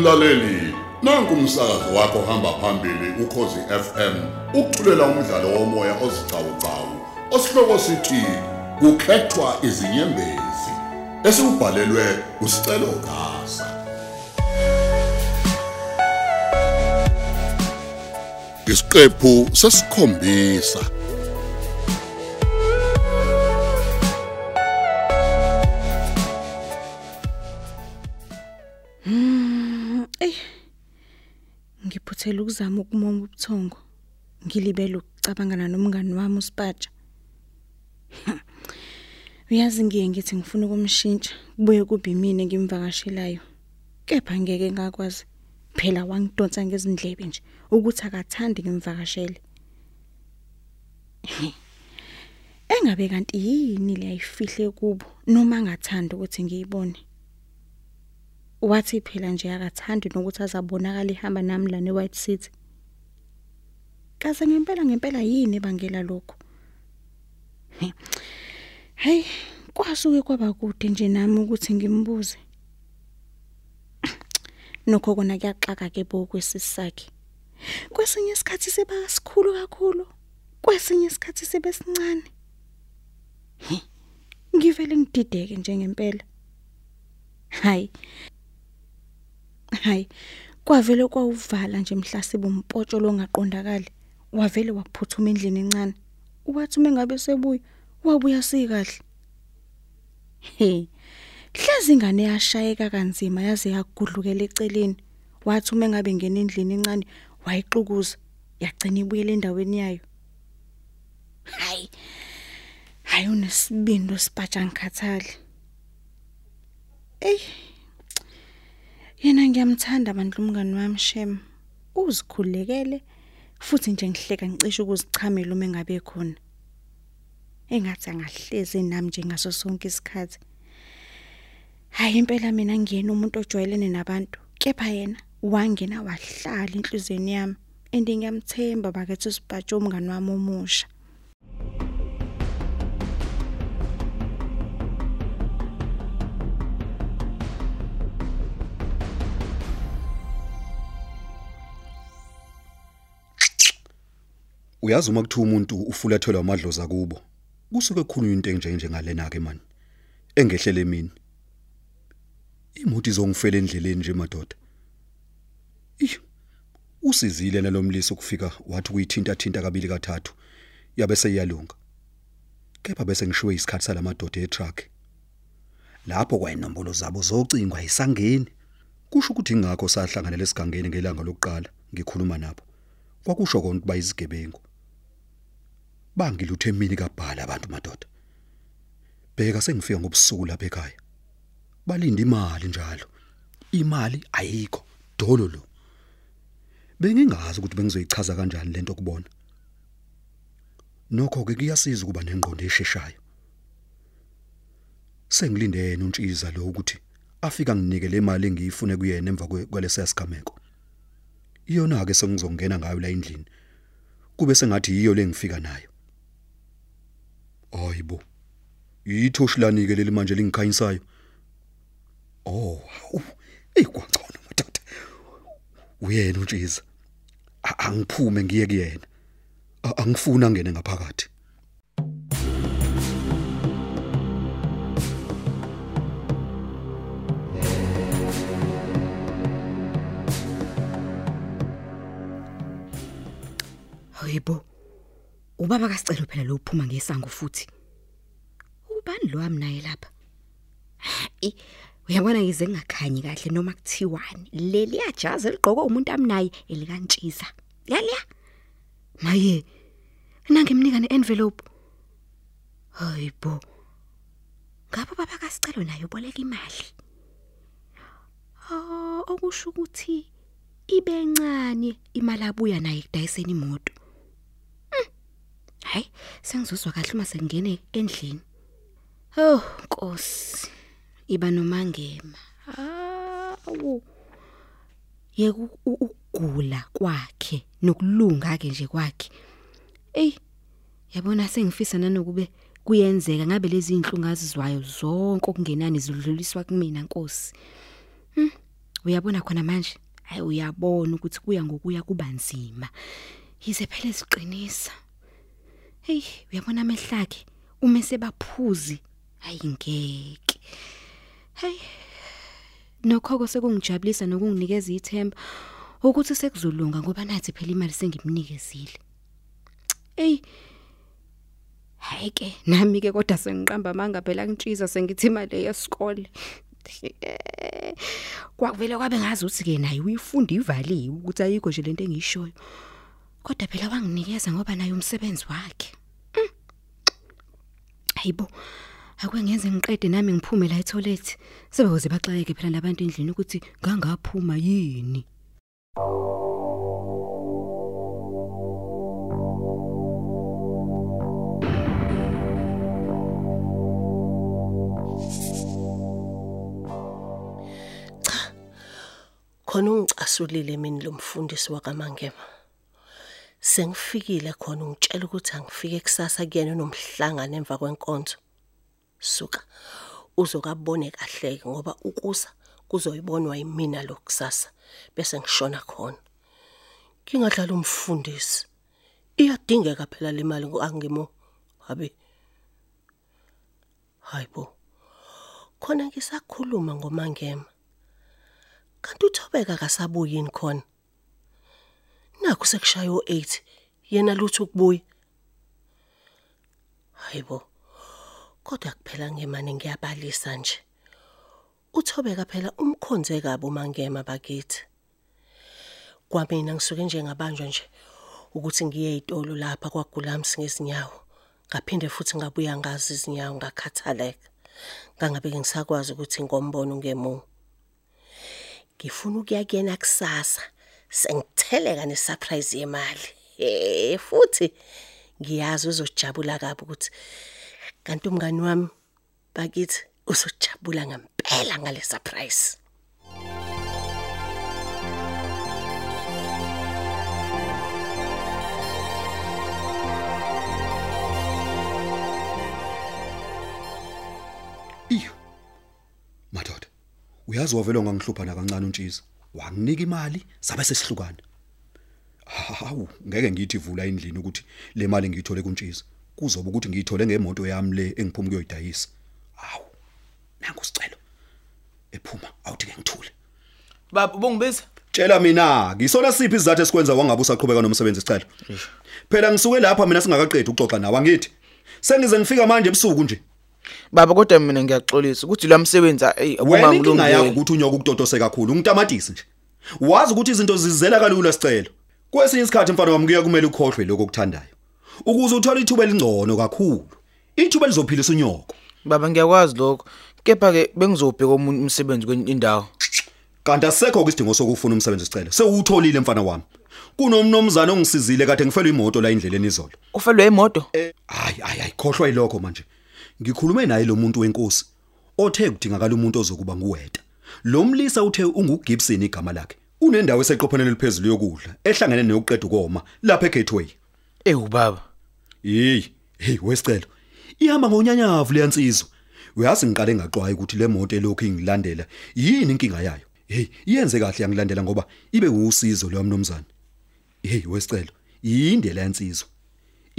Mlaleli, nanku umsakazo wakho hamba phambili ukhozi FM. Ukuthulela umdlalo womoya ozicawucawu. Osihloko sithi kukhethwa izinyembezi. Esibhalelwe usicelo gasa. Isiqephu sesikhombisa. Ngiphuthela ukuzama ukumoma ubuthongo. Ngilibele ukucabangana nomngani wami uSpatsha. Uyazi ngiye ngithi ngifuna ukumshintsha kubuye kube yimini ngimvakashelayo. Kepha ngeke ngakwazi. Phela wangidonsa ngezindlebe nje ukuthi akathandi ngimvakashele. Engabe kanti yini le ayifihle kubo noma angathanda ukuthi ngiyibone. Wathi phela nje akathandi nokuthi azabonakala ehamba nami la neWhite City. Kaze ngempela ngempela yini ebangela lokho? Hey, kwasuke kwaba kude nje nami ukuthi ngimbuze. Nokho kona kuyaxaka ke bo kwesisakhe. Kwesinye isikhathi siba sikhulu kakhulu, kwesinye isikhathi sibe sincane. Ngivele ngidideke nje ngempela. Hayi. Hayi. Kwavele kwawuvala nje mhlasibe umpotsho longaqondakali. Wavele waphuthuma endlini encane. Wathi uma ngabe sebuya, wabuya sikahle. He. Hlezi ingane yashayeka kanzima yaze yagudlukela eceleni. Wathi uma ngabe ngena endlini encane, wayixukuza, yagcina ibuyele endaweni yayo. Hayi. Hayi unesibindi osipatsha ngikhathali. Ey. Yena ngiyamthanda bandla umngani wami Shem. Uzikhulekele futhi nje ngihleka ngicishe ukuzichamela uma engabe khona. Engathi angahlezi nami nje ngaso sonke isikhathi. Hayi impela mina ngiyena umuntu ojwayelene nabantu, kepha yena wangena wahlala enhlizweni yami. Ende ngiyamthemba bakethi usibhatsha umngani wami omusha. Uyazi uma kuthiwa umuntu ufulethelwa amadlozi akubo? Kusuke khulunywa into enje njengalena ke man engehlele mina. Imoto izongifela endleleni nje madoda. Ih usizile nalomlisi ukufika wathi kuyithinta thinta kabili kathathu yabe seyalunga kepha bese ngishiwe isikhathi salamadoda etruck. Lapho kwayinombolo zabo zocingwa isangeni kusho ukuthi ingakho sahlanganele esigangeni ngelanga lokuqala ngikhuluma nabo. Kwakusho ukuthi bayizigebengu bangiluthe emini kabhala abantu madoda. Bheka sengifika ngobusuku lapha ekhaya balinda imali njalo. Imali ayikho dolo lo. Bengingazi ukuthi bengizoyichaza kanjani lento kubona. Nokho ke kuyasiza ukuba nengqondo esheshayo. Sengilinde yena untshiza lo ukuthi afika nginike le mali engiyifune kuyena emva kwalesa sigameko iyona ke sengizongena ngayo la endlini. Kube sengathi yiyo lengifika nayo. Hayibo yithoshi lanike leli manje lingikhanyisayo. Oh ekwangcono mtata uyena untshiza. Angiphume ngiye kuyena. A- angifuna ngene ngaphakathi. Hayibo. Ubaba kasicelo phela lo uphuma ngesango futhi. Ubani lo wami naye lapha? Uyabona yize ngakhanyi kahle noma kuthiwani. Leli yajazi eligqoke umuntu amnaye elikaNtshiza. Yaliya. Maye. Nange mnika neenvelope. Hayibo. Ngapha baba kasicelo naye uboleka imali. Oh, okusho ukuthi ibe encane imali abuya naye kudayiseni imoto. Hayi, sengizozwa kahle uma sengene endlini. Oh, Nkosi. Iba nomangema. Hawu. Yeke ukugula kwakhe nokulunga ke nje kwakhe. Ey, yabona sengifisa nanokube kuyenzeka ngabe lezi inhlungu azizwayo zonke okungenani zidluliswa kumina Nkosi. Hm, uyabona khona manje hayi uyabona ukuthi kuya ngokuya kubanzima yize phela eziqinisa hey uyabona amehlakhe uma sebaphuzi. Ayingeke hey nokhoko sekungijabulisa nokunginikeza ithemba ukuthi sekuzolunga ngoba nathi phela imali sengimnikezile. Ey hayi ke nami ke kodwa sengiqamba manga phela ngitshiza sengithi imali yesikole. Kwakuvele kwabe ngazi ukuthi ke naye uyifunda ivaliwe ukuthi ayikho nje lento engiyishoyo. Kodwa phela wanginikeza ngoba naye umsebenzi wakhe. Mm. hayibo akwengenze ngiqede nami ngiphume la etoilet. Sebaze baxakeke phela labantu endlini ukuthi ngangaphuma yini? Khona ungicasulile mina lo mfundisi wakamangema. Sengifikile khona ungitshela ukuthi angifike kusasa kuyena nomhlangano emva kwenkonzo. Suka uzokabone kahle ngoba ukusa kuzoyibonwa yimina lo kusasa bese ngishona khona. Kingadlala umfundisi. Iyadingeka phela le mali angimo habe hayibo khona ngisakhuluma ngomangema. Kanti uthobeka akasabuyi yini khona? Nakho sekushaya u8 yena lutho ukubuya. Hayibo kodwa kuphela ngemane ngiyabalisa nje. Uthobeka phela umkhonze kabi umangema bakithi. Kwamina ngisuke njengabanjwa nje ukuthi ngiye ezitolo lapha kwagulams ngezinyawo ngaphinde futhi ngabuya ngazi izinyawo ngakhathaleka. Ngangabe ngisakwazi ukuthi ngombono ngemu ngifuna ukuya kuyena kusasa. Sengitheleka nesurprise yemali. Eh futhi ngiyazi uzojabula kabi ukuthi kanti umngani wami bakithi uzojabula ngempela ngale surprise. Iyo madoda uyazi wavela ongangihluphana kancane untshisa. Wanginika imali sabe sesihlukana hawu ngeke ngithi vula endlini ukuthi le mali ngiyithole kuntshisa kuzoba ukuthi ngiyithole ngemoto yami le engiphuma kuyoyidayisa. Hawu nanku sicelo. Ephuma awuthi ngithule. Baba ubongibiza tshela mina ngisona siphi isizathu esikwenza wangabe usaqhubeka nomsebenzi sicelo? Phela ngisuke lapha mina singakaqedi ukuxoxa nawe angithi. Sengize ngifika manje ebusuku nje. Baba kodwa mina ngiyaxolisa ukuthi la msebenzi hey wena inkinga yakho abungangilungile ukuthi unyoka ukutotose kakhulu ngitamatisi nje. Wazi ukuthi izinto zizela kalula sicelo kwesinye isikhathi mfana wami kuya kumele ukhohlwe lokho okuthandayo. Ukuze uthole ithuba elingcono kakhulu ithuba lizophilisa unyoko. Baba ngiyakwazi lokho. Kepha ke bengizobheka omunye umsebenzi kwenye indawo kanti asekho isidingo sokufuna umsebenzi sicelo sewutholile mfana wami. Kunomnomzana ongisizile kade ngifelwe imoto la endleleni izolo. Ufelwe imoto? Hayi hayi hayi khohlwa yilokho manje. Ngikhulume naye lo muntu wenkosi othe kudingakala umuntu ozokuba nguweta lo mlisa uthe unguGibson igama lakhe unendawo eseqopheleni liphezulu yokudla ehlangene neyokuqeda ukoma lapha eGateway. Ewu baba. Hey hey wesicelo. Ihamba ngonyanyavu leyansizwa uyazi ngiqale ngaxwaya ukuthi le moto elokhu ingilandela yini inkinga yayo. Hey iyenze kahle yangilandela ngoba ibe usizo lo mnumzane. Hey wesicelo yinde le yansizwa.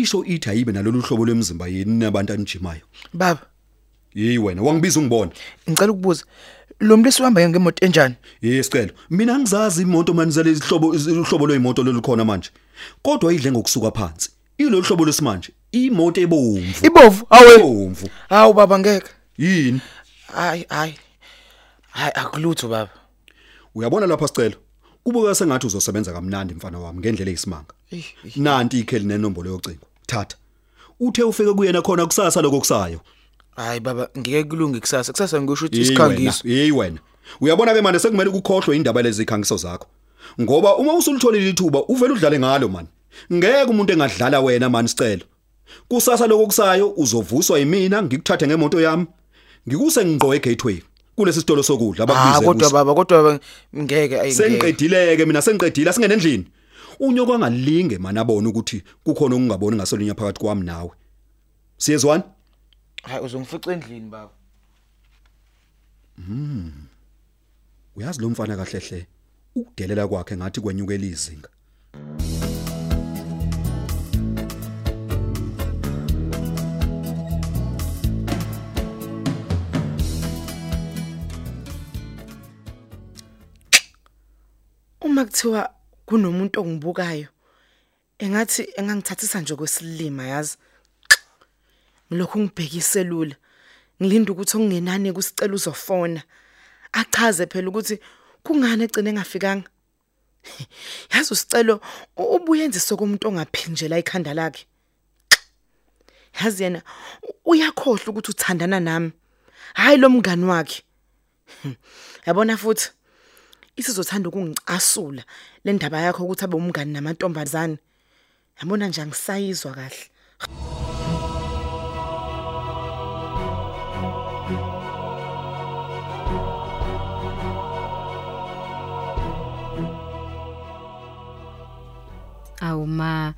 Isho ithi ayibe nalolu hlobo lwemizimba yini nabantu anijimayo. Baba. Hey wena wangibiza ungibona ngicela ukubuza lo mlisi uhamba ngemoto enjani? Hey sicelo. Mina ngizazi imoto manizale ihlobo ihlobo lweimoto lolukhona manje. Kodwa idle ngokusuka phansi. Ilolu hlobo lesimanje imoto ebomvu. Ibovu awe ebomvu. Hawu baba ngeke yini? Hayi hayi. Hayi akulutho baba. Uyabona lapha sicelo? Kubuka sengathi uzosebenza kamnandi mfana wami ngendlela eyisimanga. Nanti ikheli nenombolo yocingo. Thatha. Uthe ufike kuyena khona kusasa lokusayo hayi baba ngeke kulunge kusasa. Kusasa ngisho ukuthi Hey wena, isikhangiso hey wena. Uyabona ke manje sekumele ukukhohlwe indaba lezi zikhangiso zakho. Ngoba uma usulitholile ithuba uvela udlale ngalo man. Ngeke umuntu engadlala wena man sicelo kusasa lokusayo uzovuswa yimina ngikuthathe ngemoto yami. Ngikuse ngqo egateway kulesi sitolo sokudla ah abakubize kodwa baba kodwa ngeke ayingeke sengiqedileke mina sengiqedile asingene endlini unyoko angalinge mana abone ukuthi kukhona okungaboni ngasolinya phakathi kwami nawe. Siyezwana? Hayi uzongifica endlini baba. Uyazi lo mfana kahle hle ukudelela kwakhe ngathi kwenyukela izinga Uma kuthiwa kunomuntu ongibukayo engathi engangithathisa nje kwesilima yazi. Ngilokhu ngibhekise lula. Ngilinda ukuthi okungenani kusicela uzofona. Achaze phela ukuthi kungani egcine engafikanga. Yazi usicelo ubuyenze sokumuntu ongaphinjela ikhanda lakhe. Yazi yena uyakhohlwa ukuthi uthandana nami. Hayi lo mngani wakhe. Yabona futhi isizothanda ukungicasula le ndaba yakho ukuthi abe umngani namantombazane. Yabona nje angisayizwa kahle. Awu ma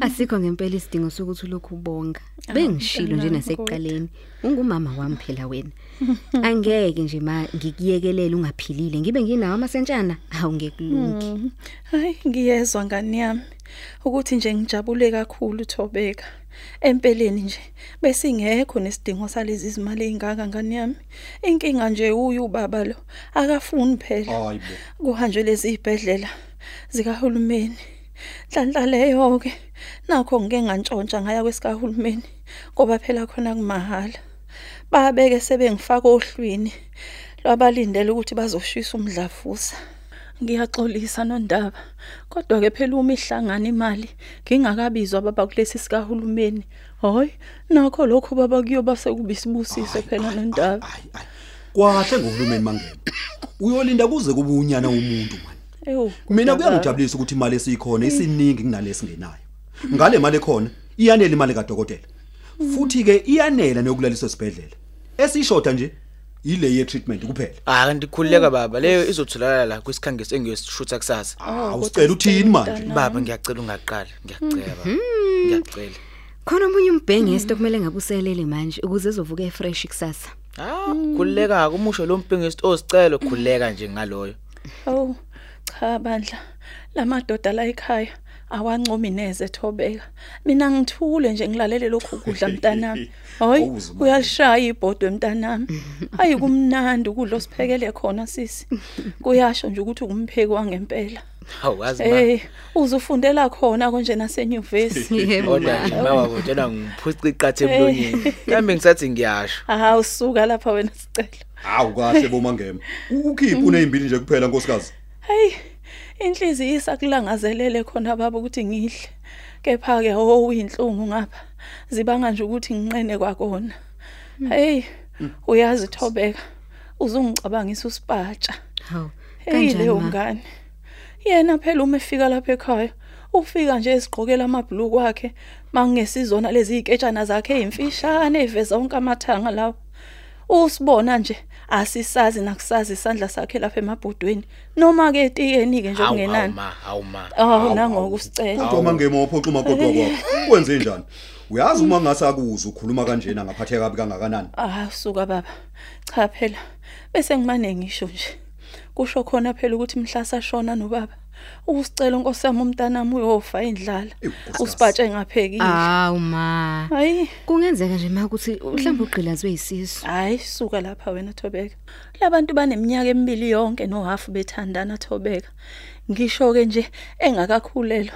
asikho ngempela isidingo sokuthi ulokhu ubonga. Bengishilo nje nasekuqaleni. Ungumama wami phela wena. Angeke nje ma ngikuyekelele ungaphilile ngibe nginawo amasentshana awu ngekulungi. Hayi ngiyezwa ngani yami ukuthi nje ngijabule kakhulu Thobeka. Empeleni nje bese ingekho nesidingo salezi izimali ezingaka ngani yami. Inkinga nje uyu ubaba lo akafuni phela. hayibo Kuhanjwe lezi izibhedlela zikahulumeni. Hlanhla leyo ke nakho ngike ngantshontsha ngaya kwesikahulumeni ngoba phela khona kumahala. Babeke sebengifaka ohlwini lwabalindele ukuthi bazoshisa umdlavuza. Ngiyaxolisa nondaba. Kodwa ke phela uma ihlangana imali ngingakabizwa baba kulesi sikahulumeni. Hayi, nakho lokho baba kuyoba sekubisibusiso phela nondaba. hayi hayi kwahle ngohulumeni mangema uyolinda kuze kube unyana womuntu man Ewu. mina kuyangijabulisa ukuthi imali esikhona isiningi kunalesi ngenayo ngale mali ekhona iyanele imali kadokotela futhi ke iyanela nokulaliswa esibhedlela esishoda nje ile ye treatment kuphela Ah kanti khulileka baba leyo izotholakala la kwisikhangiso engiyosishutha kusasa. awusicela uthini manje Baba ngiyacela ungaqala ngiyacela baba. Ngiyacela. Khona omunye umbhengesi okumele ngabe uselele manje ukuze ezovuka efresh kusasa. Ah khulileka kumusho lo mpengisi osicelo khulileka nje ngaloyo. Oh, cha bandla. Lamadoda la ekhaya awancomi neze Thobeka. Mina ngithule nje ngilalele lokhu kudla mntanami. Hayi, uyalishaya ibhodwe mntanami. Hayi kumnandi ukudla osiphekele khona sisi. Kuyasho nje ukuthi ungumpheki wangempela. Hawazi ma. Hey, uzufundela khona konje nasenyuvesi. Kodwa nje mama kodwa ngiphuca iqathe emlonyeni. Kambe ngisathi ngiyasho. Ah, usuka lapha wena sicelo. hawu kahle bomangema ukhipha unezimbili nje kuphela nkosikazi Hey, inhliziyo isakulangazelele khona baba ukuthi ngidle. Kepha ke oh uyinhlungu ngapha. Zibanga nje ukuthi nginqene kwakona. Hey, uyazi Thobeka. Uzungicabangisa usipatsha. Hey Kanjani ngane. Yena phela uma efika lapha ekhaya, ufika nje esigqokela amabhuluku akhe, mangingesizona lezi iketshana zakhe ezimfishane eziveza onke amathanga lawo. Usibona nje asisazi nakusazi isandla sakhe lapha emabhodweni noma ke etiyeni ke nje Hawu okungenani. ma, hawu ma. Oh nangokusicela. kodwa mangema waphoxa umaqoqo kwakho kwenze njani uyazi uma ngasakuza ukhuluma kanjena ngaphatheka kabi kangakanani Ah suka baba. Cha phela bese ngimane ngisho nje. Kusho khona phela ukuthi mhla sashona nobaba. Usicela nkosami umntanami uyofa indlala. Ewu, nkosikazi. Usipatshe ngaphekile. Awu ma. Hayi. Kungenzeka nje ma ukuthi mhlawumbe ugqilazwe yisisu. Hayi suka lapha wena Thobeka. Labantu baneminyaka emibili yonke nohafu bethandana Thobeka. Ngisho ke nje engakakhulelwa.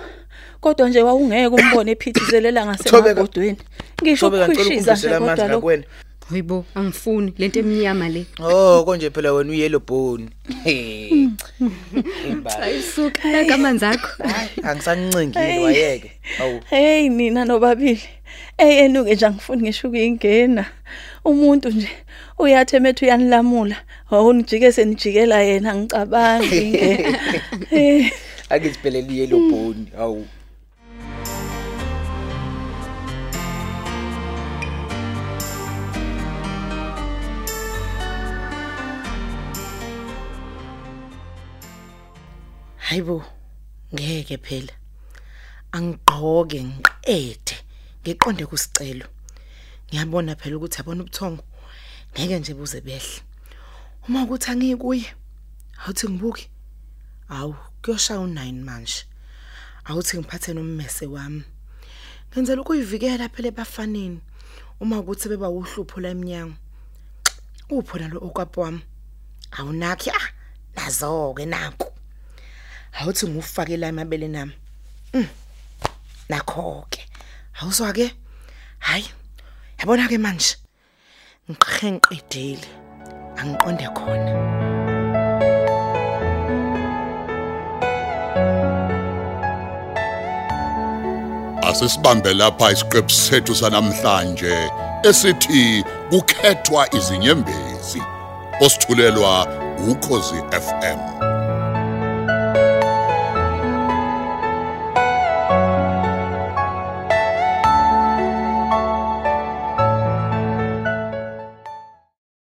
Kodwa nje wawungeke umbone ephithizelela ngasemabhodweni. Ngisho Thobeka ngicela ukukhwishiza nje ukungisela amanzi kodwa lokho. Hayibo, angifuni lento emnyama le. Oh konje phela wena uyellow bone. Hey. Ayisuka la kamanzi akho. Angisancingile wayeke. Awu. Hey nina nobabili. Ey enuke nje angifuni ngisho ukuyingena. Umuntu nje uyathi emethu uyanilamula. Hawu nijike senijikela yena ngicabangi nge. Eh Ake siphelele yellow bone. Awu. Hayibo, ngeke phela. Angigqoke ngiqede ngiqonde kusicelo. Ngiyabona phela ukuthi yabona ubuthongo. Ngeke nje buze behle. Uma ukuthi angikuye, awuthi ngibuki awu kuyoshaya u9 manje. Awuthi ngiphathe nommese wami. Ngenzela ukuyivikela phela ebafaneni. Uma ukuthi beba uhlupho la eminyango upho nalo okwapo wami. Awunakhi ah nazo ke nanku awuthi ngufake la emabele nami. Mm, nakho ke awuzwa ke hayi. Yabona ke manje? Ngiqhe ngiqedile. Angiqonde khona. Asisibambe lapha isiqephu sethu sanamhlanje esithi kukhethwa izinyembezi. Osithulelwa ukhozi FM.